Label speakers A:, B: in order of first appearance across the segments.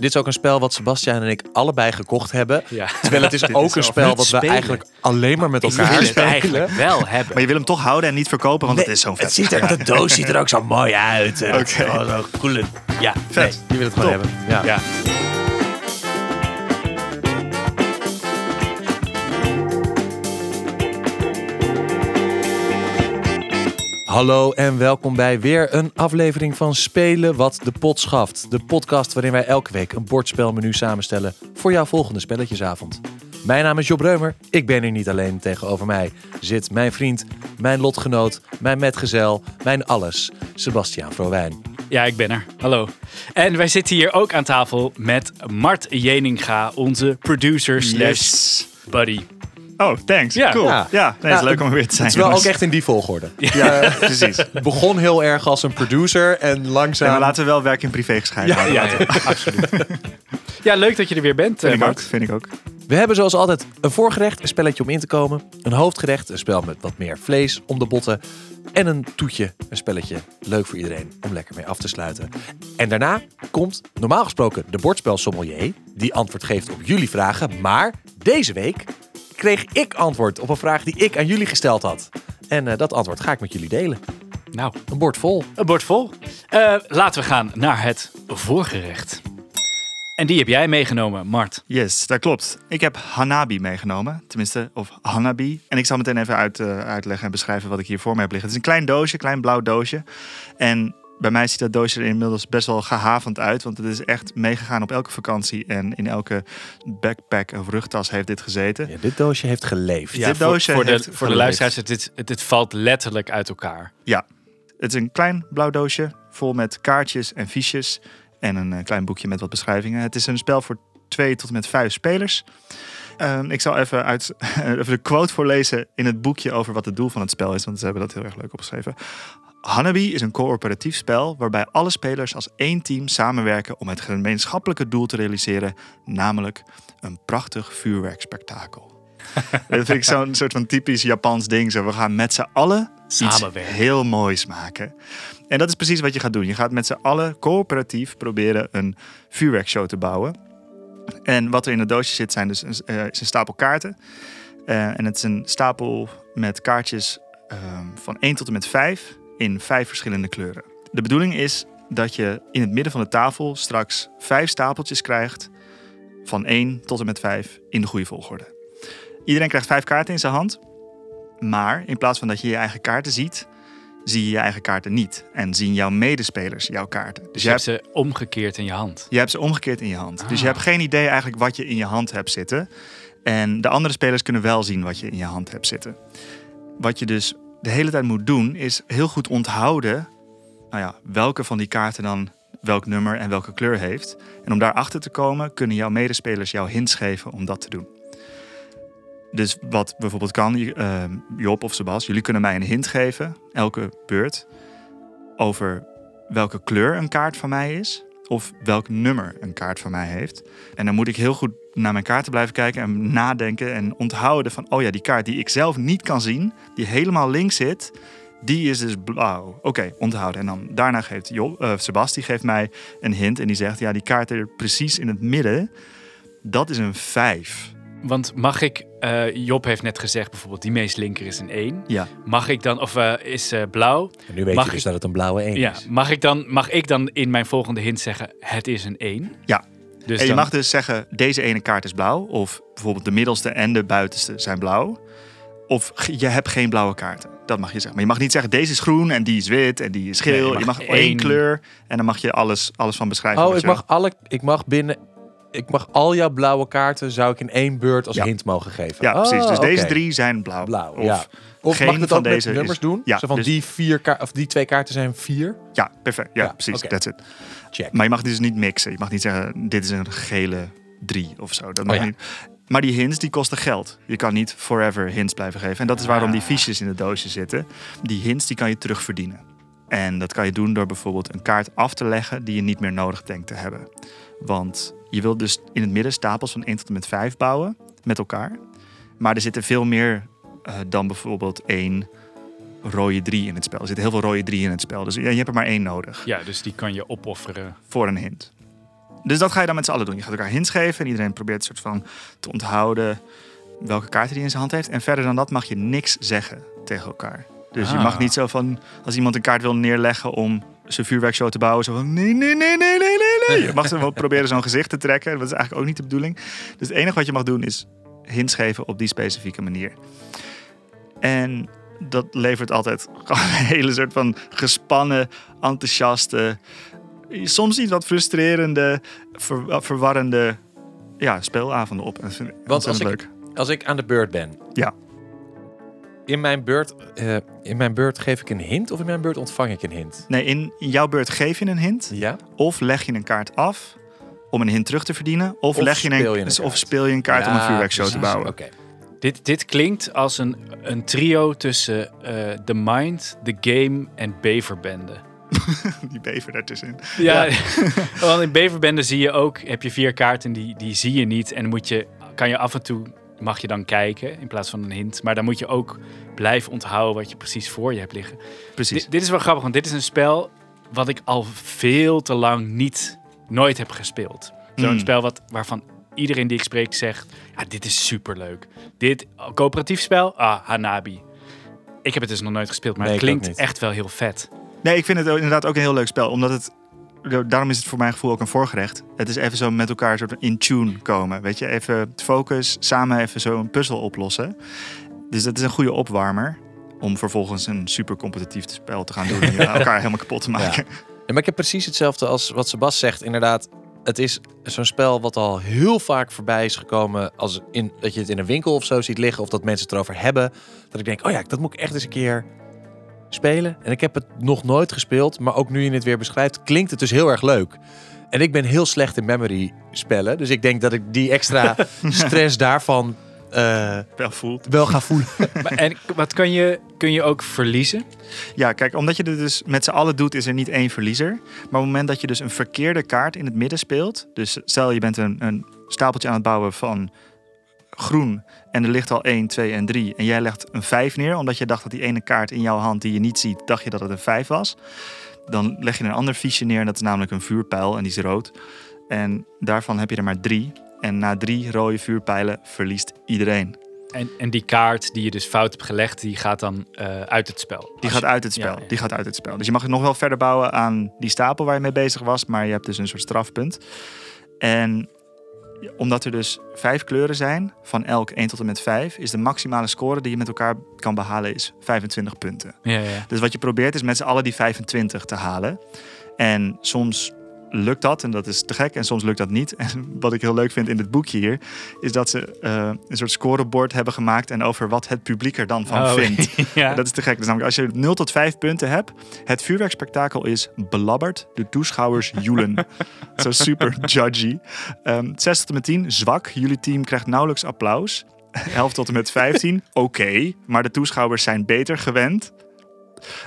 A: dit is ook een spel wat Sebastian en ik allebei gekocht hebben.
B: Ja.
A: Terwijl het is ook
C: is
A: een spel wat we eigenlijk alleen maar met elkaar spelen.
B: eigenlijk wel hebben.
C: Maar je wil hem toch houden en niet verkopen, want het is zo'n vet.
A: Het ziet er, de doos ziet er ook zo mooi uit. Oké.
C: Oké.
A: coole. Ja,
C: Vet.
A: Nee, je wil het gewoon hebben. Ja.
B: Ja.
A: Hallo en welkom bij weer een aflevering van Spelen wat de pot schaft. De podcast waarin wij elke week een bordspelmenu samenstellen voor jouw volgende spelletjesavond. Mijn naam is Job Reumer. Ik ben hier niet alleen. Tegenover mij zit mijn vriend, mijn lotgenoot, mijn metgezel, mijn alles, Sebastiaan Vrouwijn.
B: Ja, ik ben er. Hallo. En wij zitten hier ook aan tafel met Mart Jeninga, onze producer slash
C: Yes.
B: buddy.
C: Oh, thanks.
B: Ja.
C: cool.
A: Ja.
C: Ja, nee, het is
A: Ja,
C: leuk om er weer te zijn.
A: Het is wel ook echt in die volgorde.
C: Ja, precies.
A: Begon heel erg als een producer en langzaam...
C: Ja, maar laten we wel werk in privé gescheiden
A: Ja,
C: houden.
B: Ja, ja, absoluut. Ja, leuk dat je er weer bent, eh,
C: Vind ik ook.
B: Mart.
C: Vind ik ook.
A: We hebben zoals altijd een voorgerecht, een spelletje om in te komen. Een hoofdgerecht, een spel met wat meer vlees om de botten. En een toetje, een spelletje leuk voor iedereen om lekker mee af te sluiten. En daarna komt normaal gesproken de bordspelsommelier. Die antwoord geeft op jullie vragen. Maar deze week kreeg ik antwoord op een vraag die ik aan jullie gesteld had. En eh, dat antwoord ga ik met jullie delen.
B: Nou,
A: Een bord vol.
B: een bord vol. Eh, laten we gaan naar het voorgerecht. En die heb jij meegenomen, Mart.
C: Yes, dat klopt. Ik heb Hanabi meegenomen. Tenminste, of Hanabi. En ik zal meteen even uit, eh, uitleggen en beschrijven wat ik hier voor me heb liggen. Het is een klein doosje, klein blauw doosje. En bij mij ziet dat doosje er inmiddels best wel gehavend uit. Want het is echt meegegaan op elke vakantie. En in elke backpack of rugtas heeft dit gezeten.
A: Ja, dit doosje heeft geleefd.
C: Ja. Dit
B: voor,
C: doosje
B: voor, de,
C: heeft
B: voor de luisteraars, het, het valt letterlijk uit elkaar.
C: Ja, het is een klein blauw doosje vol met kaartjes en fiches en een eh, klein boekje met wat beschrijvingen. Het is een spel voor twee tot en met vijf spelers. Ehm, ik zal even, uit, even de quote voorlezen in het boekje over wat het doel van het spel is, want ze hebben dat heel erg leuk opgeschreven. Hanabi is een coöperatief spel waarbij alle spelers als één team samenwerken om het gemeenschappelijke doel te realiseren, namelijk een prachtig vuurwerkspektakel. dat vind ik zo'n soort van typisch Japans ding. Zo, we gaan met z'n allen iets
B: Samenwerken.
C: heel moois maken. En dat is precies wat je gaat doen. Je gaat met z'n allen coöperatief proberen een vuurwerkshow te bouwen. En wat er in het doosje zit zijn dus een, eh, is een stapel kaarten. Eh, en het is een stapel met kaartjes ehm, van 1 tot en met 5 in vijf verschillende kleuren. De bedoeling is dat je in het midden van de tafel straks vijf stapeltjes krijgt van 1 tot en met 5 in de goede volgorde. Iedereen krijgt vijf kaarten in zijn hand. Maar in plaats van dat je je eigen kaarten ziet, zie je je eigen kaarten niet. En zien jouw medespelers jouw kaarten. Dus
B: Dus
C: je hebt
B: ze omgekeerd in je hand.
C: je hebt ze omgekeerd in je hand. Dus je
B: Ah.
C: hebt geen idee eigenlijk wat je in je hand hebt zitten. En de andere spelers kunnen wel zien wat je in je hand hebt zitten. Wat je dus de hele tijd moet doen, is heel goed onthouden nou ja, welke van die kaarten dan welk nummer en welke kleur heeft. En om daarachter te komen, kunnen jouw medespelers jou hints geven om dat te doen. Dus wat bijvoorbeeld kan, eh, Job of Sebas, jullie kunnen mij een hint geven, elke beurt, over welke kleur een kaart van mij is. Of welk nummer een kaart van mij heeft. En dan moet ik heel goed naar mijn kaarten blijven kijken en nadenken en onthouden van, oh ja, die kaart die ik zelf niet kan zien, die helemaal links zit, die is dus blauw. Oké, onthouden. En dan daarna geeft Job, eh, Sebas, die geeft mij een hint en die zegt, ja, die kaart er precies in het midden, dat is een 5.
B: Want mag ik, eh, Job heeft net gezegd bijvoorbeeld, die meest linker is een 1.
C: Ja,
B: Mag ik dan, of eh, is eh, blauw?
A: En nu weet
B: Mag
A: je dus
B: ik-
A: dat het een blauwe 1
B: Ja,
A: is.
B: mag ik, dan, mag ik dan in mijn volgende hint zeggen, het is een 1?
C: Ja.
B: Dus
C: en je
B: dan-
C: mag dus zeggen, deze ene kaart is blauw. Of bijvoorbeeld de middelste en de buitenste zijn blauw. Of je hebt geen blauwe kaarten. Dat mag je zeggen. Maar je mag niet zeggen, deze is groen en die is wit en die is geel.
B: Nee, je
C: je,
B: mag
C: mag
B: één-
C: één kleur en dan mag je alles, alles van beschrijven.
A: Oh, ik mag, alle, ik mag binnen. Ik mag al jouw blauwe kaarten zou ik in één beurt als
C: Ja.
A: hint mogen geven.
C: Ja, precies. Dus
A: Oh,
C: deze drie zijn blauw.
A: blauw.
C: Of,
A: ja. Of
C: geen
A: mag het
C: van
A: ook met
C: deze
A: nummers
C: is-
A: doen?
C: Ja,
A: Zo van
C: dus-
A: die, vier ka- of die twee kaarten zijn vier.
C: ja, perfect. Ja,
A: Ja,
C: precies. That's it.
A: Check.
C: Maar je mag dus niet mixen. Je mag niet zeggen, dit is een gele drie of zo. Dat mag
A: Oh ja.
C: niet. Maar die hints, die kosten geld. Je kan niet forever hints blijven geven. En dat is waarom die
B: Ah.
C: fiches in het doosje zitten. Die hints, die kan je terugverdienen. En dat kan je doen door bijvoorbeeld een kaart af te leggen die je niet meer nodig denkt te hebben. Want je wilt dus in het midden stapels van 1 tot en met 5 bouwen met elkaar. Maar er zitten veel meer eh, dan bijvoorbeeld één rode 3 in het spel. Er zitten heel veel rode 3 in het spel. Dus ja, je hebt er maar één nodig
B: Ja, dus die kan je opofferen.
C: voor een hint. dus dat ga je dan met z'n allen doen. Je gaat elkaar hints geven en iedereen probeert soort van te onthouden welke kaarten hij in zijn hand heeft. En verder dan dat mag je niks zeggen tegen elkaar. Dus je
B: Ah.
C: mag niet zo van, als iemand een kaart wil neerleggen om zijn vuurwerkshow te bouwen, zo van nee, nee, nee, nee, nee. Je mag ze wel proberen zo'n gezicht te trekken. Dat is eigenlijk ook niet de bedoeling. Dus het enige wat je mag doen is hints geven op die specifieke manier. En dat levert altijd gewoon een hele soort van gespannen, enthousiaste, soms iets wat frustrerende, ver- verwarrende ja, speelavonden op. En dat vind ik
A: Want als ik,
C: leuk.
A: als ik aan de beurt ben.
C: Ja.
A: In mijn, beurt, eh, in mijn beurt geef ik een hint of in mijn beurt ontvang ik een hint?
C: Nee, in, jouw beurt geef je een hint.
A: Ja?
C: Of leg je een kaart af om een hint terug te verdienen. Of,
A: Of
C: leg je een,
A: speel je een
C: of
A: kaart.
C: speel je een kaart om een
A: Ja,
C: vuurwerkshow te bouwen.
A: Oké.
B: Dit, dit klinkt als een, een trio tussen eh The Mind, The Game en Beverbende.
C: Die bever daartussenin.
B: Ja, want in Beverbende zie je ook, heb je vier kaarten die, die zie je niet. En moet je, kan je af en toe, mag je dan kijken in plaats van een hint. Maar dan moet je ook blijven onthouden wat je precies voor je hebt liggen.
C: Precies.
B: Dit, dit is wel grappig, want dit is een spel wat ik al veel te lang niet, nooit heb gespeeld. Zo'n
C: Mm.
B: spel wat, waarvan iedereen die ik spreek zegt, ja, dit is superleuk. Dit, coöperatief spel, ah, Hanabi. Ik heb het dus nog nooit gespeeld, maar
A: Nee,
B: het klinkt echt wel heel vet.
C: Nee, ik vind het inderdaad ook een heel leuk spel. Omdat het. Daarom is het voor mijn gevoel ook een voorgerecht. Het is even zo met elkaar soort in tune komen. Weet je, even focus, samen even zo een puzzel oplossen. Dus dat is een goede opwarmer. Om vervolgens een super competitief spel te gaan doen. En elkaar helemaal kapot te maken.
A: Ja, maar ik heb precies hetzelfde als wat Sebas zegt. Inderdaad, het is zo'n spel wat al heel vaak voorbij is gekomen. Als in, dat je het in een winkel of zo ziet liggen. Of dat mensen het erover hebben. Dat ik denk, oh ja, dat moet ik echt eens een keer spelen. En ik heb het nog nooit gespeeld. Maar ook nu je het weer beschrijft, klinkt het dus heel erg leuk. En ik ben heel slecht in memory spellen. Dus ik denk dat ik die extra stress daarvan eh,
C: Wel voelt.
A: wel ga voelen.
B: Maar, en wat kan je, kun je ook verliezen?
C: Ja, kijk, omdat je dit dus met z'n allen doet, is er niet één verliezer. Maar op het moment dat je dus een verkeerde kaart in het midden speelt. Dus stel je bent een, een stapeltje aan het bouwen van groen. En er ligt al 1, 2 en 3. En jij legt een 5 neer, omdat je dacht dat die ene kaart in jouw hand die je niet ziet, dacht je dat het een 5 was. Dan leg je een ander fiche neer, en dat is namelijk een vuurpijl en die is rood. En daarvan heb je er maar drie. En na drie rode vuurpijlen verliest iedereen.
B: En, en die kaart die je dus fout hebt gelegd, die gaat dan eh, uit het spel.
C: Die gaat
B: je-
C: uit het spel.
B: Ja, ja.
C: Die gaat uit het spel. Dus je mag het nog wel verder bouwen aan die stapel waar je mee bezig was, maar je hebt dus een soort strafpunt. En omdat er dus vijf kleuren zijn, van elk 1 tot en met 5, is de maximale score die je met elkaar kan behalen is 25 punten.
B: Ja, ja.
C: Dus wat je probeert is met z'n allen die 25 te halen. En soms lukt dat en dat is te gek en soms lukt dat niet. En wat ik heel leuk vind in dit boekje hier, is dat ze eh, een soort scorebord hebben gemaakt en over wat het publiek er dan van
B: Oh,
C: vindt.
B: ja.
C: Dat is te gek. Dus namelijk als je 0 tot 5 punten hebt, het vuurwerkspektakel is belabberd, de toeschouwers joelen. Zo super judgy. Ehm 6 tot en met 10, zwak. Jullie team krijgt nauwelijks applaus. 11 tot en met 15, oké, maar de toeschouwers zijn beter gewend.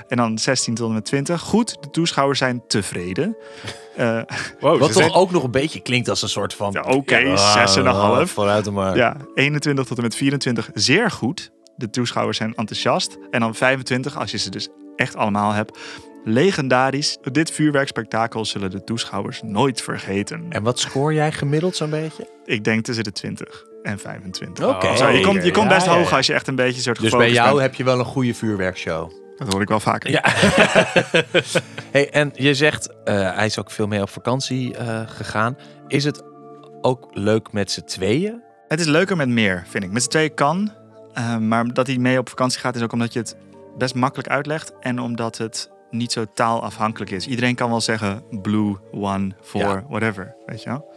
C: En dan 16 tot en met 20, goed, de toeschouwers zijn tevreden. Eh,
B: Wow,
A: Wat toch
B: zijn-
A: ook nog een beetje klinkt als een soort van...
C: Ja, oké,
A: ah,
C: 6,5.
A: Vooruit dan maar.
C: ja, 21 tot en met 24, zeer goed. De toeschouwers zijn enthousiast. En dan 25, als je ze dus echt allemaal hebt. Legendarisch. Dit vuurwerkspektakel zullen de toeschouwers nooit vergeten.
A: En wat scoor jij gemiddeld zo'n beetje?
C: Ik denk tussen de 20 en 25.
A: Oké.
C: Je komt, je komt best
A: ja,
C: hoog
A: ja.
C: als je echt een beetje soort
A: Dus bij jou
C: bent.
A: heb je wel een goede vuurwerkshow.
C: Dat hoor ik wel vaker.
A: Ja. hey, en je zegt, eh, hij is ook veel mee op vakantie eh, gegaan. Is het ook leuk met z'n tweeën?
C: Het is leuker met meer, vind ik. Met z'n tweeën kan. eh, maar dat hij mee op vakantie gaat is ook omdat je het best makkelijk uitlegt. En omdat het niet zo taalafhankelijk is. Iedereen kan wel zeggen blue, one, four,
A: Ja.
C: whatever. Weet je wel?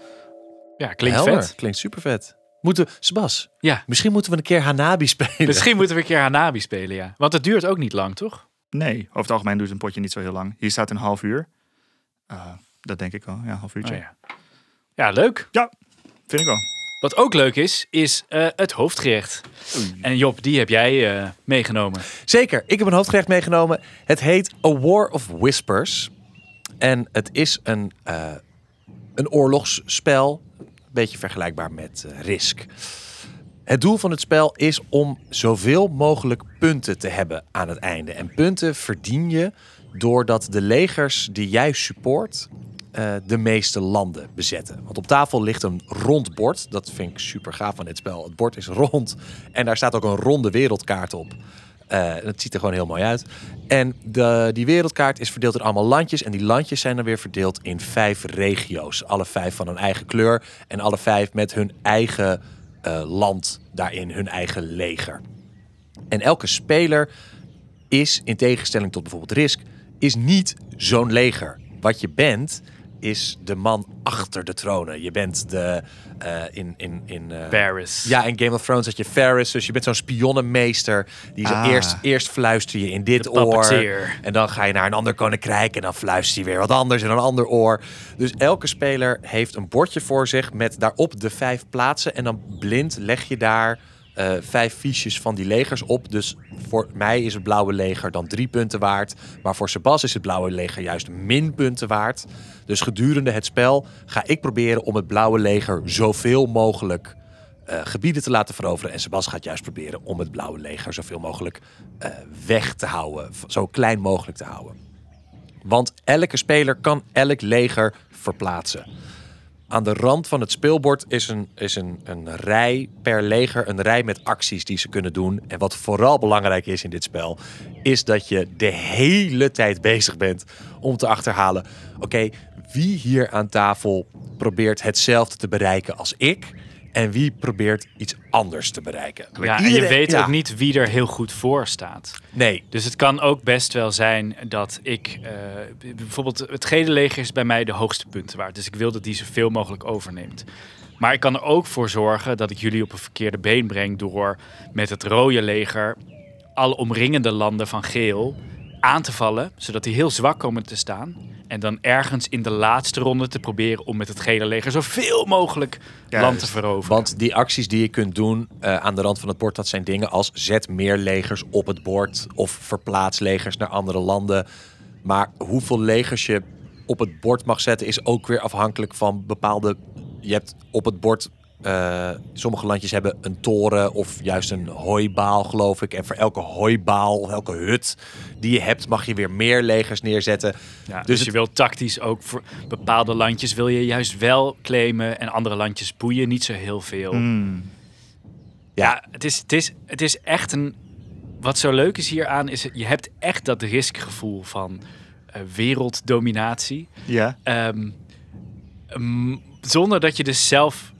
B: Ja, klinkt
A: Helder.
B: vet.
A: Klinkt super vet. Moeten, Sebas,
B: Ja,
A: misschien moeten we een keer Hanabi spelen.
B: misschien moeten we een keer Hanabi spelen, ja. Want het duurt ook niet lang, toch?
C: Nee, over het algemeen doet een potje niet zo heel lang. Hier staat een half uur. Eh, dat denk ik wel, ja, een half uurtje.
B: Oh, ja. ja, leuk.
C: Vind ik wel.
B: Wat ook leuk is, is eh, het hoofdgerecht. En Job, die heb jij eh, meegenomen.
A: Zeker, ik heb een hoofdgerecht meegenomen. Het heet A War of Whispers. En het is een, eh, een oorlogsspel. Beetje vergelijkbaar met eh, Risk. Het doel van het spel is om zoveel mogelijk punten te hebben aan het einde. En punten verdien je doordat de legers die jij support eh, de meeste landen bezetten. Want op tafel ligt een rond bord. Dat vind ik super gaaf van dit spel. Het bord is rond en daar staat ook een ronde wereldkaart op. Het ziet er gewoon heel mooi uit. En de, die wereldkaart is verdeeld in allemaal landjes. En die landjes zijn dan weer verdeeld in vijf regio's. Alle vijf van een eigen kleur. En alle vijf met hun eigen uh, land daarin, hun eigen leger. En elke speler is, in tegenstelling tot bijvoorbeeld Risk, is niet zo'n leger. Wat je bent, is de man achter de tronen. Je bent de uh, in in in uh,
B: Varys.
A: Ja, in Game of Thrones had je Ferris, dus je bent zo'n spionnenmeester. Die ah. eerst eerst fluister je in dit oor en dan ga je naar een ander koninkrijk en dan fluister je weer wat anders in een ander oor. Dus elke speler heeft een bordje voor zich met daarop de vijf plaatsen en dan blind leg je daar uh, vijf fiches van die legers op. Dus voor mij is het blauwe leger dan drie punten waard. Maar voor Sebas is het blauwe leger juist min punten waard. Dus gedurende het spel ga ik proberen om het blauwe leger zoveel mogelijk uh, gebieden te laten veroveren. En Sebas gaat juist proberen om het blauwe leger zoveel mogelijk uh, weg te houden. Zo klein mogelijk te houden. Want elke speler kan elk leger verplaatsen. Aan de rand van het speelbord is, een, is een, een rij per leger, een rij met acties die ze kunnen doen. En wat vooral belangrijk is in dit spel, is dat je de hele tijd bezig bent om te achterhalen: oké, wie hier aan tafel probeert hetzelfde te bereiken als ik? En wie probeert iets anders te bereiken.
B: Ja, en je weet ook niet wie er heel goed voor staat.
A: Nee.
B: Dus het kan ook best wel zijn dat ik... Uh, bijvoorbeeld het gele leger is bij mij de hoogste punten waard. Dus ik wil dat die zoveel mogelijk overneemt. Maar ik kan er ook voor zorgen dat ik jullie op een verkeerde been breng... door met het rode leger alle omringende landen van geel aan te vallen... zodat die heel zwak komen te staan... En dan ergens in de laatste ronde te proberen om met het gele leger zoveel mogelijk land te veroveren.
A: Want die acties die je kunt doen uh, aan de rand van het bord, dat zijn dingen als zet meer legers op het bord of verplaats legers naar andere landen. Maar hoeveel legers je op het bord mag zetten is ook weer afhankelijk van bepaalde. Je hebt op het bord uh, sommige landjes hebben een toren of juist een hooibaal, geloof ik. En voor elke hooibaal of elke hut die je hebt, mag je weer meer legers neerzetten.
B: Ja, dus, dus je wil tactisch ook voor bepaalde landjes wil je juist wel claimen en andere landjes boeien niet zo heel veel.
A: Hmm.
B: Ja, ja, het, is, het, is, het is echt een. Wat zo leuk is hieraan, is je hebt echt dat riskgevoel van uh, werelddominatie.
C: Ja.
B: Um, zonder dat je dus zelf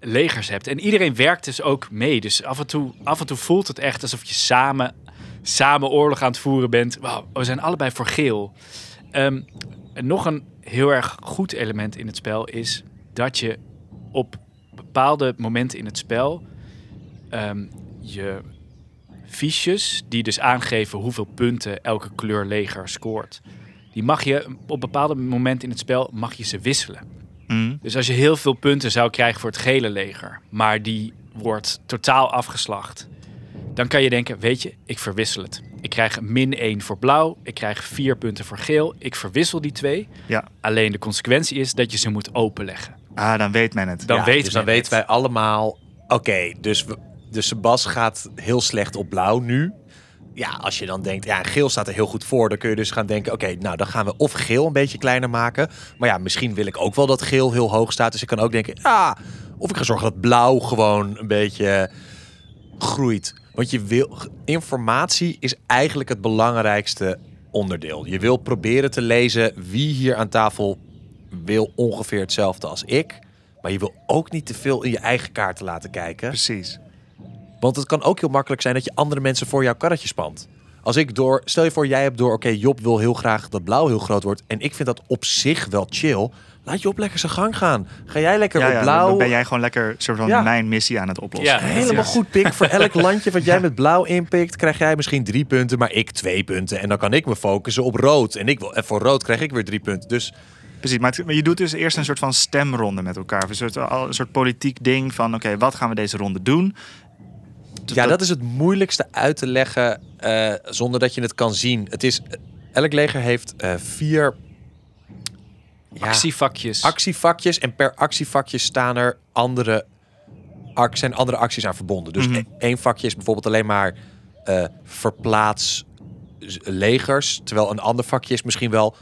B: legers hebt. En iedereen werkt dus ook mee. Dus af en toe, af en toe voelt het echt alsof je samen, samen oorlog aan het voeren bent. Wow, we zijn allebei voor geel. En nog een heel erg goed element in het spel is dat je op bepaalde momenten in het spel um, je fiches, die dus aangeven hoeveel punten elke kleur leger scoort, die mag je op bepaalde momenten in het spel mag je ze wisselen.
C: Mm.
B: Dus als je heel veel punten zou krijgen voor het gele leger, maar die wordt totaal afgeslacht, dan kan je denken, weet je, ik verwissel het. Ik krijg min 1 voor blauw, ik krijg 4 punten voor geel, ik verwissel die twee.
C: Ja.
B: Alleen de consequentie is dat je ze moet openleggen.
C: Ah, dan weet men het.
B: Dan,
A: ja,
B: weet
A: dus dan weten wij allemaal, oké, dus, we, dus Sebas gaat heel slecht op blauw nu ja, als je dan denkt, ja, geel staat er heel goed voor, dan kun je dus gaan denken, oké, nou dan gaan we of geel een beetje kleiner maken. Maar ja, misschien wil ik ook wel dat geel heel hoog staat. Dus ik kan ook denken, ah, of ik ga zorgen dat blauw gewoon een beetje groeit. Want je wil, informatie is eigenlijk het belangrijkste onderdeel. Je wil proberen te lezen wie hier aan tafel wil ongeveer hetzelfde als ik. Maar je wil ook niet te veel in je eigen kaarten laten kijken.
C: Precies.
A: Want het kan ook heel makkelijk zijn dat je andere mensen voor jouw karretje spant. Als ik door, stel je voor, jij hebt door, oké, Job wil heel graag dat blauw heel groot wordt. En ik vind dat op zich wel chill. Laat Job lekker zijn gang gaan. Ga jij lekker
C: ja,
A: op
C: ja,
A: blauw.
C: Dan ben jij gewoon lekker soort van
A: Ja.
C: mijn missie aan het oplossen.
B: Ja.
A: Helemaal goed, Pik. Voor elk landje wat jij met blauw inpikt, krijg jij misschien drie punten, maar ik twee punten. En dan kan ik me focussen op rood. En, ik wil, en voor rood krijg ik weer drie punten. Dus
C: Precies, maar, het- maar je doet dus eerst een soort van stemronde met elkaar. Een soort, al- een soort politiek ding van, oké, wat gaan we deze ronde doen?
A: Ja, dat is het moeilijkste uit te leggen eh, zonder dat je het kan zien. Het is, elk leger heeft eh, vier ja,
B: Actievakjes.
A: actievakjes. En per actievakje staan er andere, zijn andere acties aan verbonden. Dus
C: Mhm.
A: e- één vakje is bijvoorbeeld alleen maar eh, verplaats legers. Terwijl een ander vakje is misschien wel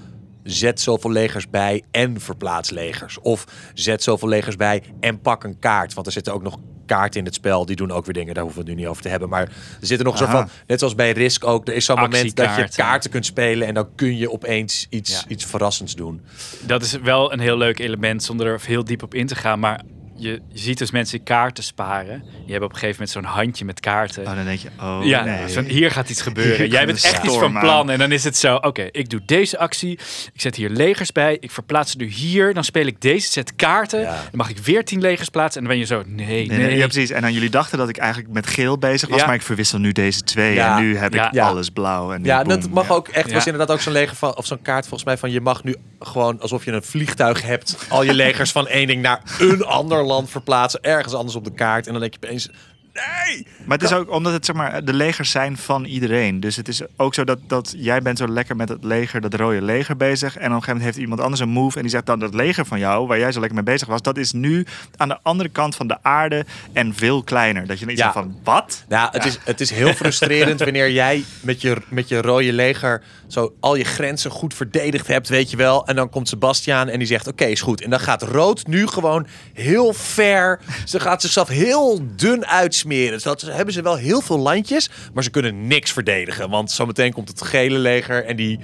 A: zet zoveel legers bij en verplaats legers. Of zet zoveel legers bij en pak een kaart. Want er zitten ook nog kaarten in het spel. Die doen ook weer dingen. Daar hoeven we het nu niet over te hebben. Maar er zitten nog zo
C: Aha.
A: van... Net zoals bij Risk ook. Er is zo'n moment dat je kaarten kunt spelen. En dan kun je opeens iets,
B: Ja.
A: iets verrassends doen.
B: Dat is wel een heel leuk element zonder er heel diep op in te gaan. Maar je, je ziet dus mensen kaarten sparen. Die hebben op een gegeven moment zo'n handje met kaarten.
C: Oh, dan denk je, oh
B: ja,
C: nee.
B: hier gaat iets gebeuren.
C: Hier
B: Jij bent echt iets van plan. En dan is het zo, oké, ik doe deze actie. Ik zet hier legers bij. Ik verplaats ze nu hier. Dan speel ik deze set kaarten.
A: Ja.
B: Dan mag ik weer tien legers plaatsen. En dan ben je zo, nee, nee.
C: Nee, nee, ja, precies. En dan jullie dachten dat ik eigenlijk met geel bezig was,
B: Ja.
C: maar ik verwissel nu deze twee.
A: Ja.
C: En nu heb
B: Ja.
C: ik
A: Ja.
C: alles blauw. En
A: Ja, dat mag
C: Ja.
A: ook echt.
B: Ja.
A: was inderdaad ook zo'n leger van, of zo'n kaart volgens mij van je mag nu gewoon alsof je een vliegtuig hebt, al je legers van één ding naar een ander land verplaatsen, ergens anders op de kaart. En dan denk je opeens, nee!
C: Maar het is ook omdat het zeg maar de legers zijn van iedereen. Dus het is ook zo dat, dat jij bent zo lekker met het leger, dat rode leger bezig. En op een gegeven moment heeft iemand anders een move en die zegt dan dat leger van jou, waar jij zo lekker mee bezig was, dat is nu aan de andere kant van de aarde en veel kleiner. Dat je niet
A: Ja.
C: zegt van wat?
A: Nou, het, is, het is heel frustrerend wanneer jij met je, met je rode leger zo al je grenzen goed verdedigd hebt, weet je wel. En dan komt Sebastiaan en die zegt, oké, is goed. En dan gaat rood nu gewoon heel ver. Ze gaat zichzelf heel dun uitsmeren. Dus dat hebben ze wel heel veel landjes, maar ze kunnen niks verdedigen. Want zometeen komt het gele leger en die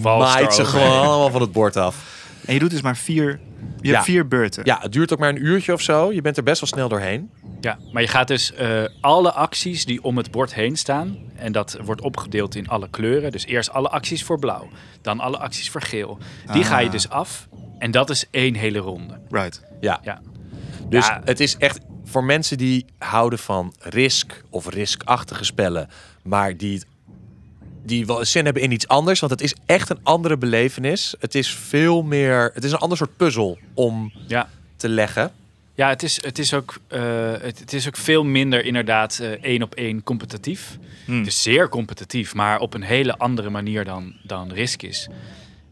B: Vals
A: maait ze gewoon allemaal van het bord af.
C: En je doet dus maar vier, je
A: Ja.
C: hebt vier beurten.
A: Ja, het duurt ook maar een uurtje of zo. Je bent er best wel snel doorheen.
B: Ja, maar je gaat dus eh, alle acties die om het bord heen staan. En dat wordt opgedeeld in alle kleuren. Dus eerst alle acties voor blauw. Dan alle acties voor geel. Die ga je
C: Ah.
B: dus af. En dat is één hele ronde.
C: Right.
A: Ja.
B: Ja.
A: Dus
B: Ja.
A: het is echt voor mensen die houden van risk of riskachtige spellen, maar die, het- die wel zin hebben in iets anders. Want het is echt een andere belevenis. Het is veel meer. Het is een ander soort puzzel om
B: Ja.
A: te leggen.
B: Ja, het is, het, is ook, eh, het, het is ook veel minder inderdaad eh, één op één competitief.
C: Hmm.
B: Het is zeer competitief, maar op een hele andere manier dan, dan Risk is.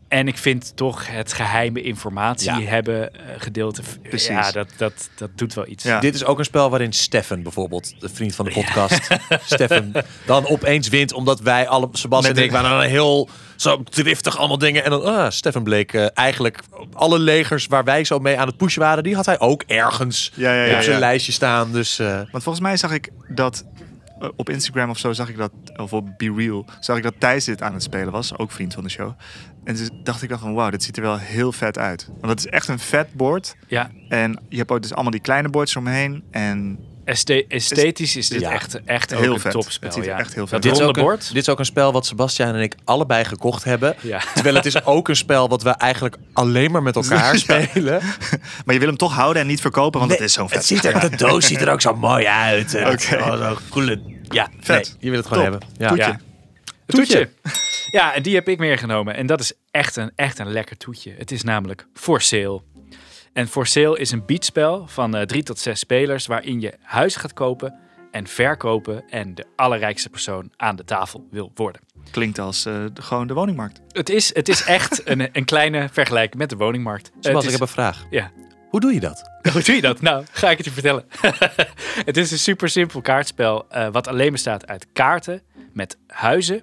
B: En ik vind toch het geheime informatie
A: Ja.
B: hebben eh, gedeelte...
C: Precies.
B: Ja, dat, dat, dat doet wel iets.
C: Ja.
A: Dit is ook een spel waarin Stefan bijvoorbeeld, de vriend van de podcast, Stefan, dan opeens wint omdat wij alle, Sebastian en
C: Met
A: ik waren dan heel zo driftig allemaal dingen. En dan, ah, Stefan bleek eh, eigenlijk alle legers waar wij zo mee aan het pushen waren, die had hij ook ergens
C: Ja, ja, ja,
A: op zijn
C: ja.
A: lijstje staan. Dus eh,
C: Want volgens mij zag ik dat op Instagram of zo zag ik dat, of op Be Real, zag ik dat Thijs dit aan het spelen was, ook vriend van de show. En dus dacht ik dan van, wauw, dit ziet er wel heel vet uit. Want het is echt een vet bord.
B: Ja,
C: En je hebt ook dus allemaal die kleine bordjes omheen. En
B: Este- esthetisch is dit
A: Ja.
B: echt, echt ook
C: Heel
B: een
C: vet.
B: topspel.
C: Het ziet er
B: ja.
C: echt heel vet
A: dit, is
B: ronde
A: ook een,
B: bord.
A: dit is ook een spel wat Sebastian en ik allebei gekocht hebben.
B: Ja.
A: Terwijl het is ook een spel wat we eigenlijk alleen maar met elkaar
C: Ja.
A: spelen.
C: maar je wil hem toch houden en niet verkopen, want
A: Nee,
C: het is zo'n vet.
A: Het ziet er, de doos ziet er ook zo mooi uit.
C: Oké.
A: zo coole. Ja,
C: Vet.
A: nee, je wil het gewoon
C: Top.
A: hebben. Ja.
C: Toetje.
B: Ja. Toetje. Ja, en die heb ik meegenomen. En dat is echt een, echt een lekker toetje. Het is namelijk For Sale. En For Sale is een beatspel van eh, drie tot zes spelers... waarin je huis gaat kopen en verkopen... en de allerrijkste persoon aan de tafel wil worden.
C: Klinkt als eh, de, gewoon de woningmarkt.
B: Het is, het is echt een, een kleine vergelijking met de woningmarkt.
A: Sebas,
B: Het
A: ik heb een vraag.
B: Ja.
A: Hoe doe je dat?
B: Hoe doe je dat? Nou, ga ik het je vertellen. het is een super simpel kaartspel eh, wat alleen bestaat uit kaarten met huizen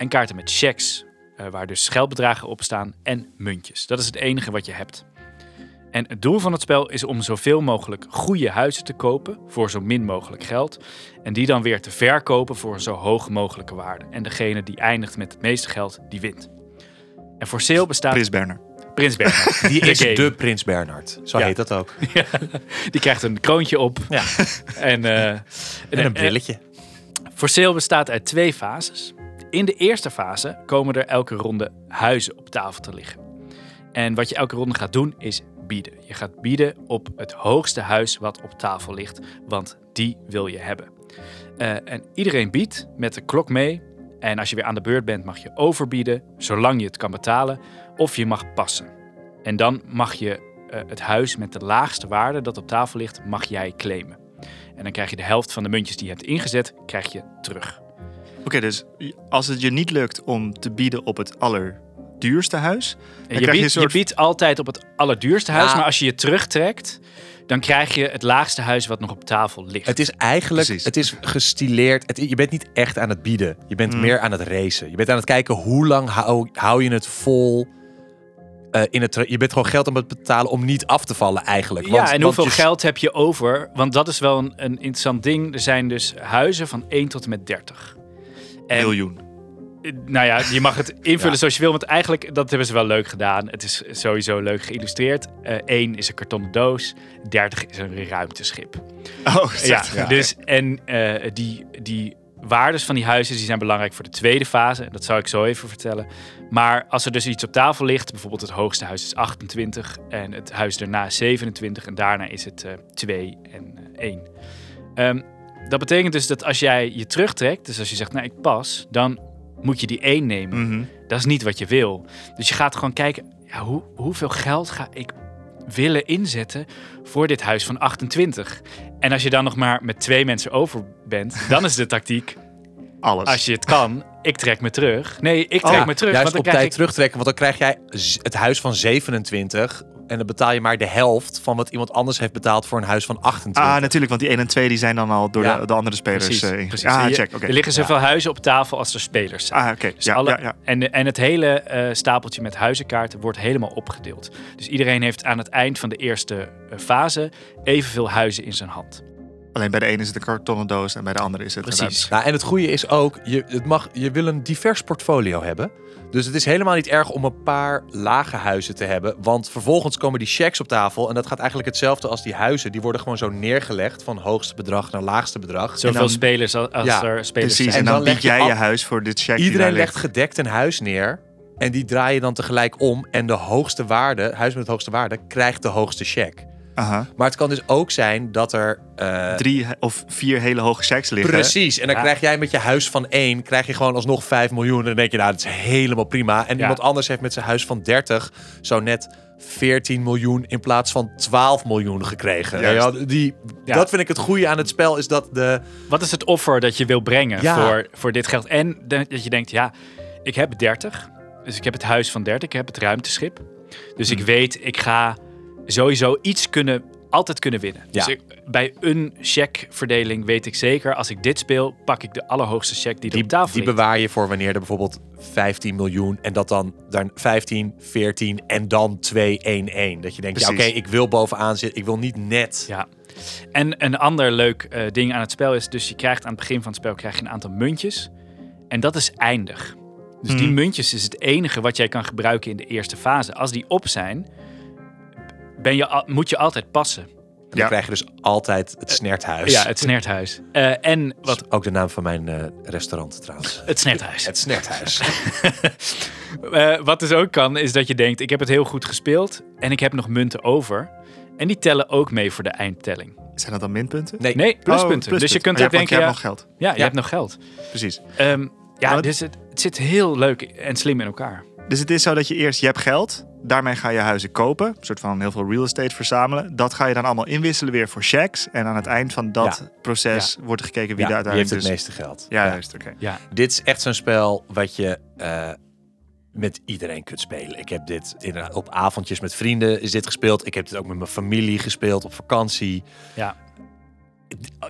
B: en kaarten met checks, eh, waar dus geldbedragen op staan en muntjes. Dat is het enige wat je hebt. En het doel van het spel is om zoveel mogelijk goede huizen te kopen voor zo min mogelijk geld. En die dan weer te verkopen voor een zo hoog mogelijke waarde. En degene die eindigt met het meeste geld, die wint. En voor sale bestaat
C: Prins Berner.
B: Prins Bernhard.
A: Die is
B: game.
A: de Prins Bernhard. Zo
B: Ja.
A: heet dat ook.
B: Die krijgt een kroontje op.
A: Ja.
B: En, eh,
A: En een brilletje.
B: For Sale bestaat uit twee fases. In de eerste fase komen er elke ronde huizen op tafel te liggen. En wat je elke ronde gaat doen is bieden. Je gaat bieden op het hoogste huis wat op tafel ligt, want die wil je hebben. Eh, en iedereen biedt met de klok mee. En als je weer aan de beurt bent, mag je overbieden, zolang je het kan betalen, of je mag passen. En dan mag je eh, het huis met de laagste waarde dat op tafel ligt, mag jij claimen. En dan krijg je de helft van de muntjes die je hebt ingezet, krijg je terug.
C: Oké, dus als het je niet lukt om te bieden op het allerduurste huis, dan
B: je,
C: krijg je
B: biedt,
C: een soort...
B: je biedt altijd op het allerduurste huis,
A: Ja.
B: maar als je je terugtrekt, dan krijg je het laagste huis wat nog op tafel ligt.
A: Het is eigenlijk,
C: Precies.
A: het is gestileerd. Het, je bent niet echt aan het bieden. Je bent
C: Mm.
A: meer aan het racen. Je bent aan het kijken hoe lang hou, hou je het vol eh, in het, je bent gewoon geld aan het betalen om niet af te vallen eigenlijk. Want-
B: ja, en hoeveel
A: je-
B: geld heb je over? Want dat is wel een, een interessant ding. Er zijn dus huizen van 1 tot en met 30. En,
C: Miljoen.
B: eh, Nou ja, je mag het invullen
A: Ja.
B: zoals je wil. Want eigenlijk, dat hebben ze wel leuk gedaan. Het is sowieso leuk geïllustreerd. Eh 1 is een kartonnen doos. 30 is een ruimteschip.
C: Oh,
B: Ja,
C: zegt-
B: dus en eh, die, die waardes van die huizen die zijn belangrijk voor de tweede fase. Dat zal ik zo even vertellen. Maar als er dus iets op tafel ligt, bijvoorbeeld het hoogste huis is 28 en het huis daarna is 27 en daarna is het eh 2 en eh, 1. Ehm, dat betekent dus dat als jij je terugtrekt, dus als je zegt, nou ik pas, dan moet je die 1 nemen.
C: Mhm.
B: Dat is niet wat je wil. Dus je gaat gewoon kijken, ja, hoe, hoeveel geld ga ik willen inzetten voor dit huis van 28? En als je dan nog maar met twee mensen over bent, dan is de tactiek,
C: Alles.
B: als je het kan, ik trek me terug. Nee, ik trek
A: Ja,
B: me terug.
A: Juist
B: want
A: op
B: dan krijg
A: tijd
B: ik,
A: terugtrekken, want dan krijg jij het huis van 27 en dan betaal je maar de helft van wat iemand anders heeft betaald voor een huis van 28.
C: Ah, natuurlijk, want die 1 en 2 die zijn dan al door
A: Ja.
C: de, de andere spelers
B: Precies,
C: eh,
B: precies.
C: Ah, check. Oké.
B: Er liggen zoveel huizen op tafel als er spelers zijn.
C: Ah, oké.
B: Dus
C: Ja,
B: alle-
C: ja, ja.
B: En, en het hele eh, stapeltje met huizenkaarten wordt helemaal opgedeeld. Dus iedereen heeft aan het eind van de eerste eh, fase evenveel huizen in zijn hand.
C: Alleen bij de ene is het een kartonnen doos en bij de andere is het een
B: Precies.
A: Nou, en het goede is ook, je, het mag, je wil een divers portfolio hebben. Dus het is helemaal niet erg om een paar lage huizen te hebben. Want vervolgens komen die checks op tafel. En dat gaat eigenlijk hetzelfde als die huizen. Die worden gewoon zo neergelegd van hoogste bedrag naar laagste bedrag.
B: Zoveel
C: dan-
B: spelers als, als
A: Ja,
B: er spelers
C: Precies,
A: En
C: en
A: dan
C: dan
A: leg
C: bied
A: je
C: jij
A: af-
C: je huis voor dit check die
A: Iedereen legt
C: ligt.
A: gedekt een huis neer. En die draai je dan tegelijk om. En de hoogste waarde, huis met de hoogste waarde, krijgt de hoogste check.
C: Aha.
A: Maar het kan dus ook zijn dat er... eh,
C: Drie of vier hele hoge checks liggen.
A: Precies. En dan
B: Ja.
A: krijg jij met je huis van 1, krijg je gewoon alsnog 5 miljoen. En dan denk je, nou, dat is helemaal prima. En
B: Ja.
A: iemand anders heeft met zijn huis van 30 zo net 14 miljoen in plaats van 12 miljoen gekregen. Ja, die,
B: Ja.
A: Dat vind ik het goede aan het spel, is dat de...
B: Wat is het offer dat je wil brengen
A: Ja.
B: voor, voor dit geld? En dat je denkt, ja, ik heb 30. Dus ik heb het huis van 30. Ik heb het ruimteschip. Dus
A: Hmm.
B: ik weet, ik ga sowieso iets kunnen, altijd kunnen winnen.
A: Ja.
B: Dus ik, bij een checkverdeling weet ik zeker, als ik dit speel, pak ik de allerhoogste check die er
A: Die,
B: op tafel
A: die
B: ligt.
A: bewaar je voor wanneer er bijvoorbeeld 15 miljoen en dat dan, dan 15, 14 en dan 2, 1, 1. Dat je denkt, ja oké, ik wil bovenaan zitten, ik wil niet net.
B: Ja. En een ander leuk eh, ding aan het spel is, dus je krijgt aan het begin van het spel krijg je een aantal muntjes. En dat is eindig. Dus die
C: Hmm.
B: muntjes is het enige wat jij kan gebruiken in de eerste fase. Als die op zijn, ben je, al- moet je altijd passen.
A: Dan
C: Ja.
A: krijg je dus altijd het snerthuis.
B: Ja, het snerthuis. Eh, en wat,
A: is ook de naam van mijn eh, restaurant trouwens.
B: het snerthuis.
A: Het snerthuis.
B: Eh, wat dus ook kan, is dat je denkt, ik heb het heel goed gespeeld en ik heb nog munten over. En die tellen ook mee voor de eindtelling.
C: Zijn dat dan minpunten?
A: Nee,
B: Nee, pluspunten.
C: Oh,
B: Dus je kunt
C: Oh,
B: ook
C: ja, want
B: denken,
C: je
B: ja,
C: hebt nog geld.
B: ja, je
A: Ja.
B: hebt nog geld.
C: Precies.
B: Ehm, ja, dus het, het zit heel leuk en slim in elkaar.
C: Dus het is zo dat je eerst, je hebt geld. Daarmee ga je huizen kopen. Een soort van heel veel real estate verzamelen. Dat ga je dan allemaal inwisselen weer voor checks. En aan het eind van dat
A: Ja.
C: proces wordt er gekeken wie
A: Ja,
C: daar
A: die heeft
C: uiteindelijk
A: het
C: dus...
A: meeste geld.
C: Ja, juist. Oké.
B: Ja,
A: Dit is echt zo'n spel wat je eh, met iedereen kunt spelen. Ik heb dit inderdaad op avondjes met vrienden is dit gespeeld. Ik heb dit ook met mijn familie gespeeld op vakantie.
B: ja.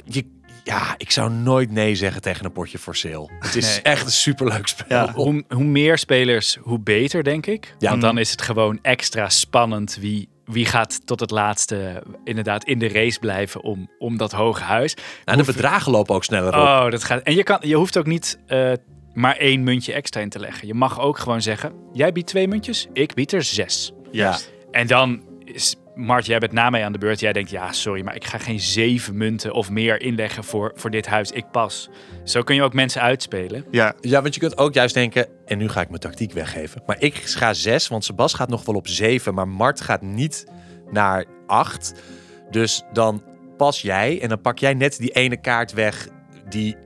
A: Je, ja, ik zou nooit nee zeggen tegen een potje voor sale. Het is
B: Nee.
A: echt een superleuk spel.
C: Ja.
B: Hoe, hoe meer spelers, hoe beter, denk ik.
A: Ja.
B: Want dan is het gewoon extra spannend wie, wie gaat tot het laatste inderdaad in de race blijven om, om dat hoge huis.
A: Nou, de bedragen lopen ook sneller op.
B: Oh, dat gaat. En je, kan, je hoeft ook niet eh, maar één muntje extra in te leggen. Je mag ook gewoon zeggen: jij biedt twee muntjes, ik bied er zes.
C: Juist.
B: En dan is Mart, jij bent na mij aan de beurt. Jij denkt, ja, sorry, maar ik ga geen zeven munten of meer inleggen voor, voor dit huis. Ik pas. Zo kun je ook mensen uitspelen.
C: Ja,
A: Ja, want je kunt ook juist denken, en nu ga ik mijn tactiek weggeven. Maar ik ga zes, want Sebas gaat nog wel op zeven, maar Mart gaat niet naar acht. Dus dan pas jij en dan pak jij net die ene kaart weg die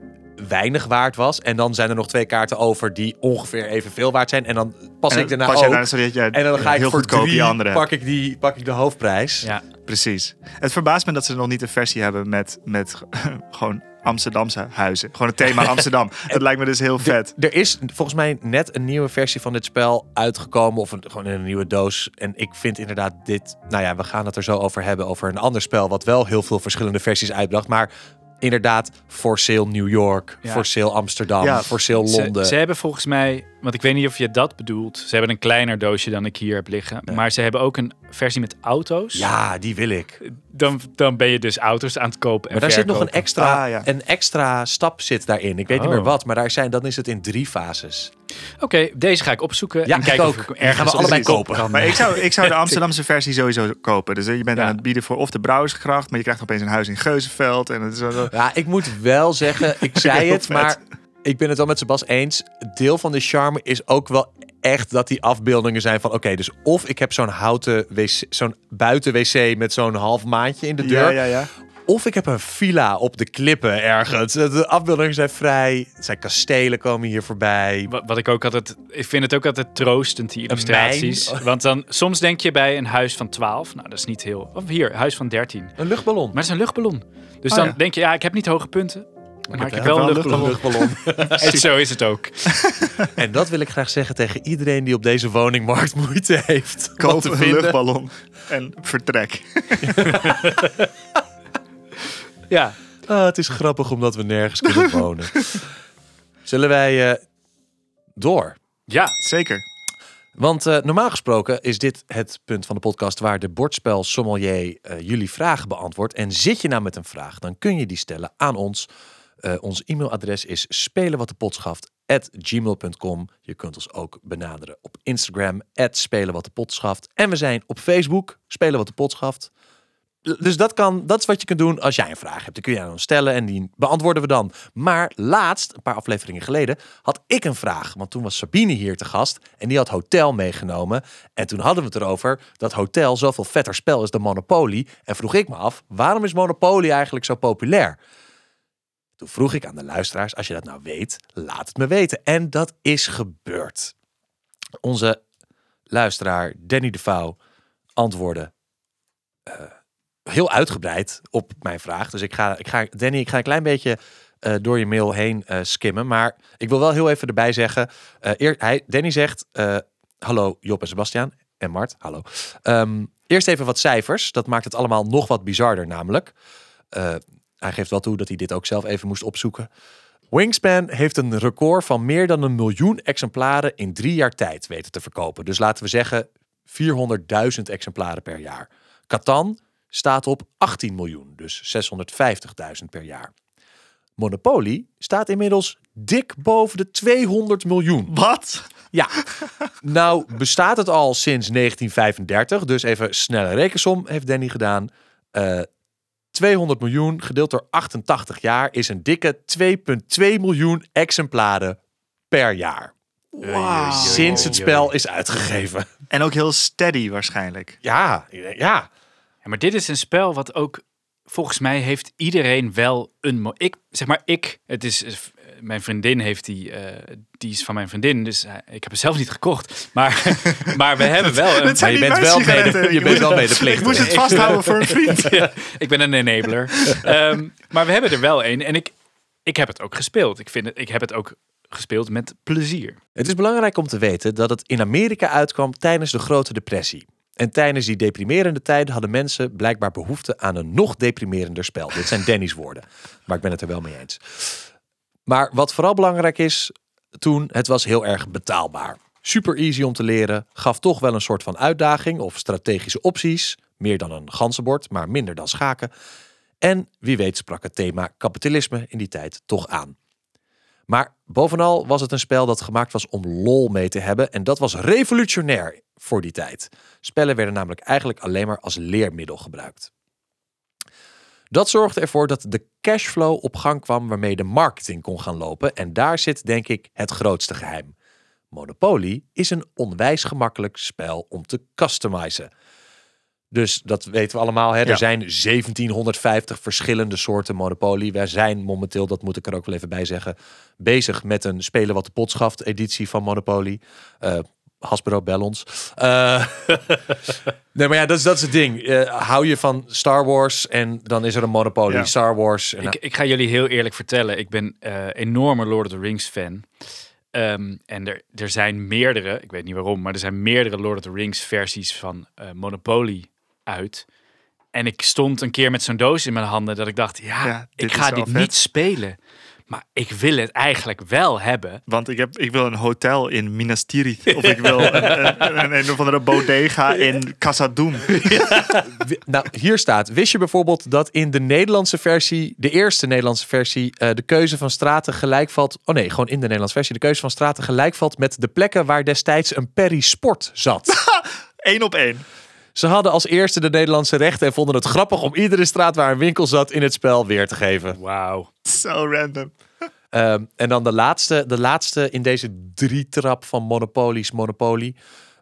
A: weinig waard was. En dan zijn er nog twee kaarten over die ongeveer evenveel waard zijn. En dan pas
C: en
A: ik daarna
C: pas
A: ook.
C: daarna
A: en dan ga ik
C: heel
A: voor
C: goedkoop
A: drie,
C: die andere
A: pak ik, die, pak ik de hoofdprijs.
B: Ja,
C: Precies. Het verbaast me dat ze nog niet een versie hebben met, met gewoon Amsterdamse huizen. Gewoon het thema Amsterdam. Dat lijkt me dus heel vet.
A: Er is volgens mij net een nieuwe versie van dit spel uitgekomen. Of een, gewoon in een nieuwe doos. En ik vind inderdaad dit... Nou ja, we gaan het er zo over hebben. Over een ander spel wat wel heel veel verschillende versies uitbracht. Maar inderdaad, For Sale New York.
B: Ja.
A: For Sale Amsterdam.
C: Ja,
A: For Sale
B: ze,
A: Londen.
B: ze hebben volgens mij want ik weet niet of je dat bedoelt. Ze hebben een kleiner doosje dan ik hier heb liggen. Maar ze hebben ook een versie met auto's.
A: Ja, die wil ik.
B: Dan, dan ben je dus auto's aan het kopen en
A: Maar daar zit nog een extra,
C: Ah, ja.
A: een extra stap zit daarin. Ik weet niet
B: Oh.
A: meer wat, maar daar zijn, dan is het in drie fases.
B: Oké, deze ga ik opzoeken.
A: Ja,
B: en
A: ik
B: kijken
A: ook.
B: of ik
A: Die gaan
B: ergens
A: we allebei kopen.
B: kan-
C: Maar ik zou, ik zou de Amsterdamse versie sowieso kopen. Dus je bent
B: Ja.
C: aan het bieden voor of de Brouwersgracht, maar je krijgt opeens een huis in Geuzenveld. En het is zo,
A: Ja, ik moet wel zeggen, ik zei het,
C: vet.
A: maar ik ben het wel met Sebas eens. Deel van de charme is ook wel echt dat die afbeeldingen zijn van... Oké, dus of ik heb zo'n houten wc, zo'n buiten wc met zo'n half maandje in de deur.
C: ja, ja, ja.
A: Of ik heb een villa op de klippen ergens. De afbeeldingen zijn vrij. Het zijn kastelen komen hier voorbij.
B: Wat, wat ik ook altijd... Ik vind het ook altijd troostend, die illustraties. Want dan, soms denk je bij een huis van 12. Nou, dat is niet heel... Of hier, huis van 13.
A: Een luchtballon.
B: Maar het is een luchtballon. Dus
C: Oh,
B: dan
C: ja.
B: denk je, ja, ik heb niet hoge punten. Maar ik heb
C: wel
B: een luchtballon.
A: luchtballon.
B: En zo is het ook.
A: en dat wil ik graag zeggen tegen iedereen die op deze woningmarkt moeite heeft.
C: Koop een
A: vinden.
C: luchtballon en vertrek.
B: Ja,
A: Ah, het is grappig omdat we nergens kunnen wonen. Zullen wij eh, door?
B: ja.
C: Zeker.
A: Want eh, normaal gesproken is dit het punt van de podcast waar de bordspel sommelier eh, jullie vragen beantwoordt. En zit je nou met een vraag, dan kun je die stellen aan ons. Eh, ons e-mailadres is spelenwatdepot.gmail.com. Je kunt ons ook benaderen op Instagram, spelenwatdepot.schaft. En we zijn op Facebook, Spelen wat de. Dus dat, kan, dat is wat je kunt doen als jij een vraag hebt. Dan kun je aan stellen en die beantwoorden we dan. Maar laatst, een paar afleveringen geleden, had ik een vraag. Want toen was Sabine hier te gast en die had Hotel meegenomen. En toen hadden we het erover dat Hotel zoveel vetter spel is dan Monopoly. En vroeg ik me af, waarom is Monopoly eigenlijk zo populair? Vroeg ik aan de luisteraars, als je dat nou weet, laat het me weten. En dat is gebeurd. Onze luisteraar Danny de Vouw antwoordde eh, heel uitgebreid op mijn vraag. Dus ik ga, ik ga Danny, ik ga een klein beetje eh, door je mail heen eh, skimmen. Maar ik wil wel heel even erbij zeggen. eer, hij, Danny zegt, hallo Job en Sebastian en Mart, hallo. Ehm, eerst even wat cijfers. Dat maakt het allemaal nog wat bizarder namelijk. Hij geeft wel toe dat hij dit ook zelf even moest opzoeken. Wingspan heeft een record van meer dan een miljoen exemplaren in drie jaar tijd weten te verkopen. Dus laten we zeggen 400.000 exemplaren per jaar. Catan staat op 18 miljoen, dus 650.000 per jaar. Monopoly staat inmiddels dik boven de 200 miljoen.
C: Wat?
A: Ja, nou bestaat het al sinds 1935. Dus even snelle rekensom heeft Danny gedaan. Eh 200 miljoen gedeeld door 88 jaar is een dikke 2,2 miljoen exemplaren per jaar.
C: Wauw.
A: Sinds het spel is uitgegeven.
C: En ook heel steady waarschijnlijk.
A: Ja, ja.
B: Ja, maar dit is een spel wat ook volgens mij heeft iedereen wel een. mo- Ik zeg maar ik. Het is mijn vriendin heeft die. eh, die is van mijn vriendin, dus eh, ik heb het zelf niet gekocht. Maar, maar we hebben wel een.
A: Je bent wel
C: sigaretten.
A: mede- je
C: Ik
A: bent
C: moest-
A: wel medeplichtig.
C: Ik moest het vasthouden voor een vriend.
B: Ja, ik ben een enabler. Ehm, maar we hebben er wel een. En ik, ik heb het ook gespeeld. Ik, vind het, ik heb het ook gespeeld met plezier.
A: Het is belangrijk om te weten dat het in Amerika uitkwam tijdens de Grote Depressie. En tijdens die deprimerende tijd hadden mensen blijkbaar behoefte aan een nog deprimerender spel. Dit zijn Danny's woorden, maar ik ben het er wel mee eens. Maar wat vooral belangrijk is toen, het was heel erg betaalbaar. Super easy om te leren, gaf toch wel een soort van uitdaging of strategische opties. Meer dan een ganzenbord, maar minder dan schaken. En wie weet sprak het thema kapitalisme in die tijd toch aan. Maar bovenal was het een spel dat gemaakt was om lol mee te hebben. En dat was revolutionair voor die tijd. Spellen werden namelijk eigenlijk alleen maar als leermiddel gebruikt. Dat zorgde ervoor dat de cashflow op gang kwam waarmee de marketing kon gaan lopen. En daar zit denk ik het grootste geheim. Monopoly is een onwijs gemakkelijk spel om te customizen. Dus dat weten we allemaal. Hè?
C: Ja.
A: Er zijn 1750 verschillende soorten Monopoly. Wij zijn momenteel, dat moet ik er ook wel even bij zeggen, bezig met een Spelen wat de pot schaft editie van Monopoly. Eh Hasbro, bel ons. Eh, nee, maar ja, dat is, dat is het ding. Eh, hou je van Star Wars en dan is er een Monopoly
C: Ja.
A: Star Wars. En
B: Ik, ik ga jullie heel eerlijk vertellen. Ik ben eh enorme Lord of the Rings fan. Ehm, en er, er zijn meerdere, ik weet niet waarom, maar er zijn meerdere Lord of the Rings versies van eh, Monopoly uit. En ik stond een keer met zo'n doos in mijn handen dat ik dacht, ja, ik ga dit
C: vet.
B: niet spelen. Maar ik wil het eigenlijk wel hebben.
C: Want ik, heb, ik wil een hotel in Minas Tirith. Of ik wil een, een, een, een of andere bodega in Casadum.
A: Nou, hier staat. Wist je bijvoorbeeld dat in de Nederlandse versie, de eerste Nederlandse versie, eh, de keuze van straten gelijk valt. Oh nee, gewoon in de Nederlandse versie. De keuze van straten gelijk valt met de plekken waar destijds een Perry Sport zat.
C: Eén op één.
A: Ze hadden als eerste de Nederlandse rechten en vonden het grappig om iedere straat waar een winkel zat in het spel weer te geven.
B: Wauw.
C: Zo random.
A: Ehm, en dan de laatste, de laatste in deze drietrap van monopolies Monopoly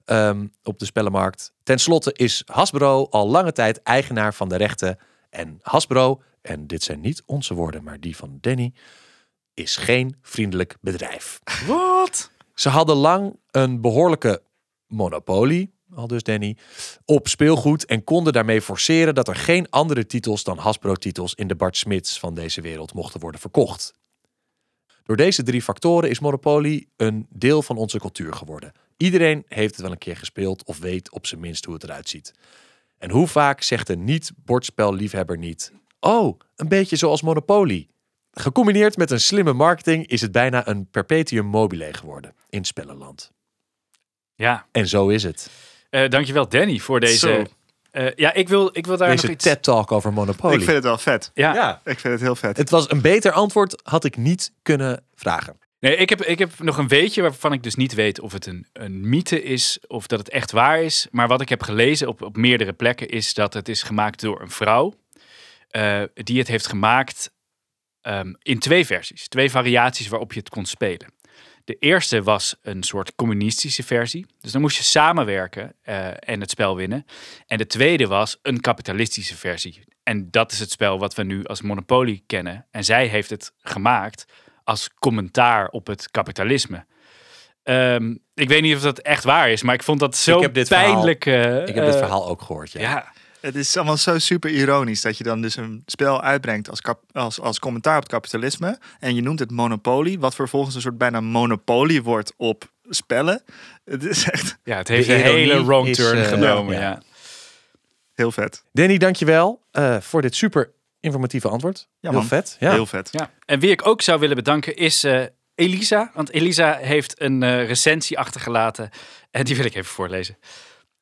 A: ehm, op de spellenmarkt. Ten slotte is Hasbro al lange tijd eigenaar van de rechten. En Hasbro, en dit zijn niet onze woorden, maar die van Danny, is geen vriendelijk bedrijf.
B: Wat?
A: Ze hadden lang een behoorlijke monopolie, al dus Danny, op speelgoed en konden daarmee forceren dat er geen andere titels dan Hasbro-titels in de Bart Smits van deze wereld mochten worden verkocht. Door deze drie factoren is Monopoly een deel van onze cultuur geworden. Iedereen heeft het wel een keer gespeeld of weet op zijn minst hoe het eruit ziet. En hoe vaak zegt een niet-bordspelliefhebber niet: Oh, een beetje zoals Monopoly. Gecombineerd met een slimme marketing is het bijna een perpetuum mobile geworden in spellenland.
B: Ja,
A: En zo is het.
B: Eh dankjewel Danny voor deze...
C: Zo.
B: Eh, ja, ik wil, ik wil daar nog
A: Deze
B: iets...
A: TED-talk over Monopoly.
C: Ik vind het wel vet.
B: Ja,
A: Ja,
C: Ik vind het heel vet.
A: het was een beter antwoord had ik niet kunnen vragen.
B: Nee, ik heb, ik heb nog een weetje waarvan ik dus niet weet of het een, een mythe is of dat het echt waar is. Maar wat ik heb gelezen op, op meerdere plekken is dat het is gemaakt door een vrouw. eh, die het heeft gemaakt ehm, in twee versies. Twee variaties waarop je het kon spelen. De eerste was een soort communistische versie. Dus dan moest je samenwerken eh, en het spel winnen. En de tweede was een kapitalistische versie. En dat is het spel wat we nu als Monopoly kennen. En zij heeft het gemaakt als commentaar op het kapitalisme. Ehm, ik weet niet of dat echt waar is, maar ik vond dat zo
A: Ik heb dit verhaal-
B: pijnlijk. eh,
A: Ik heb dit
B: eh,
A: verhaal ook gehoord. Ja.
B: Ja,
C: Het is allemaal zo super ironisch dat je dan dus een spel uitbrengt als, kap- als, als commentaar op het kapitalisme. En je noemt het Monopoly, wat vervolgens een soort bijna monopolie wordt op spellen. Het is echt
B: ja het heeft een hele wrong
A: is,
B: turn
A: eh,
B: genomen.
A: ja.
B: Ja.
C: heel vet.
A: Danny, dankjewel eh voor dit super informatieve antwoord.
C: Ja,
A: Heel
C: man.
A: vet. Ja.
C: Heel vet.
B: Ja. En wie ik ook zou willen bedanken is eh, Elisa. Want Elisa heeft een eh, recensie achtergelaten. En die wil ik even voorlezen.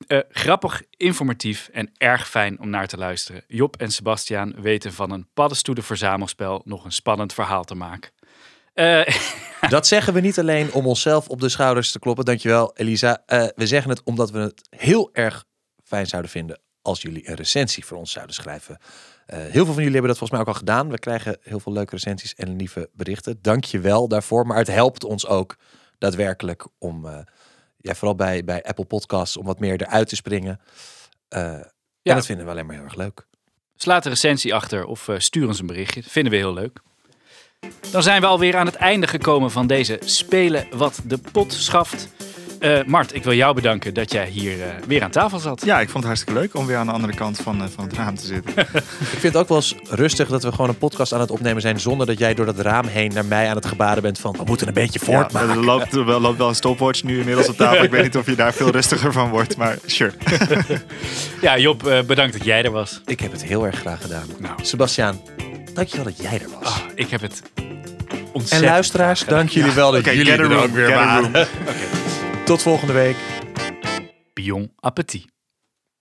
B: Eh, grappig, informatief en erg fijn om naar te luisteren. Job en Sebastiaan weten van een paddenstoelen verzamelspel nog een spannend verhaal te maken. Eh,
A: Dat zeggen we niet alleen om onszelf op de schouders te kloppen. Dankjewel, Elisa. Eh, we zeggen het omdat we het heel erg fijn zouden vinden als jullie een recensie voor ons zouden schrijven. Heel veel van jullie hebben dat volgens mij ook al gedaan. We krijgen heel veel leuke recensies en lieve berichten. Dank je wel daarvoor. Maar het helpt ons ook daadwerkelijk om, ja, vooral bij, bij Apple Podcasts, om wat meer eruit te springen. Eh,
B: Ja.
A: En dat vinden we alleen maar heel erg leuk.
B: Slaat een recensie achter of eh, stuur ons een berichtje. Dat vinden we heel leuk. Dan zijn we alweer aan het einde gekomen van deze Spelen wat de pot schaft. Eh, Mart, ik wil jou bedanken dat jij hier eh, weer aan tafel zat.
C: Ja, ik vond het hartstikke leuk om weer aan de andere kant van, eh, van het raam te zitten.
A: Ik vind het ook wel eens rustig dat we gewoon een podcast aan het opnemen zijn zonder dat jij door dat raam heen naar mij aan het gebaren bent van we moeten een beetje
C: Ja,
A: voortmaken.
C: er loopt, er wel- loopt wel een stopwatch nu inmiddels op tafel. Ik weet niet of je daar veel rustiger van wordt, maar sure.
B: Ja, Job, bedankt dat jij er was.
A: Ik heb het heel erg graag gedaan.
B: Nou.
A: Sebastiaan, dankjewel dat jij er was.
B: Ah, ik heb het
A: en
B: ontzettend
A: luisteraars,
B: graag gedaan.
A: dank jullie wel dat
C: Oké,
A: jullie er ook weer waren. Tot volgende week.
B: Bon appétit.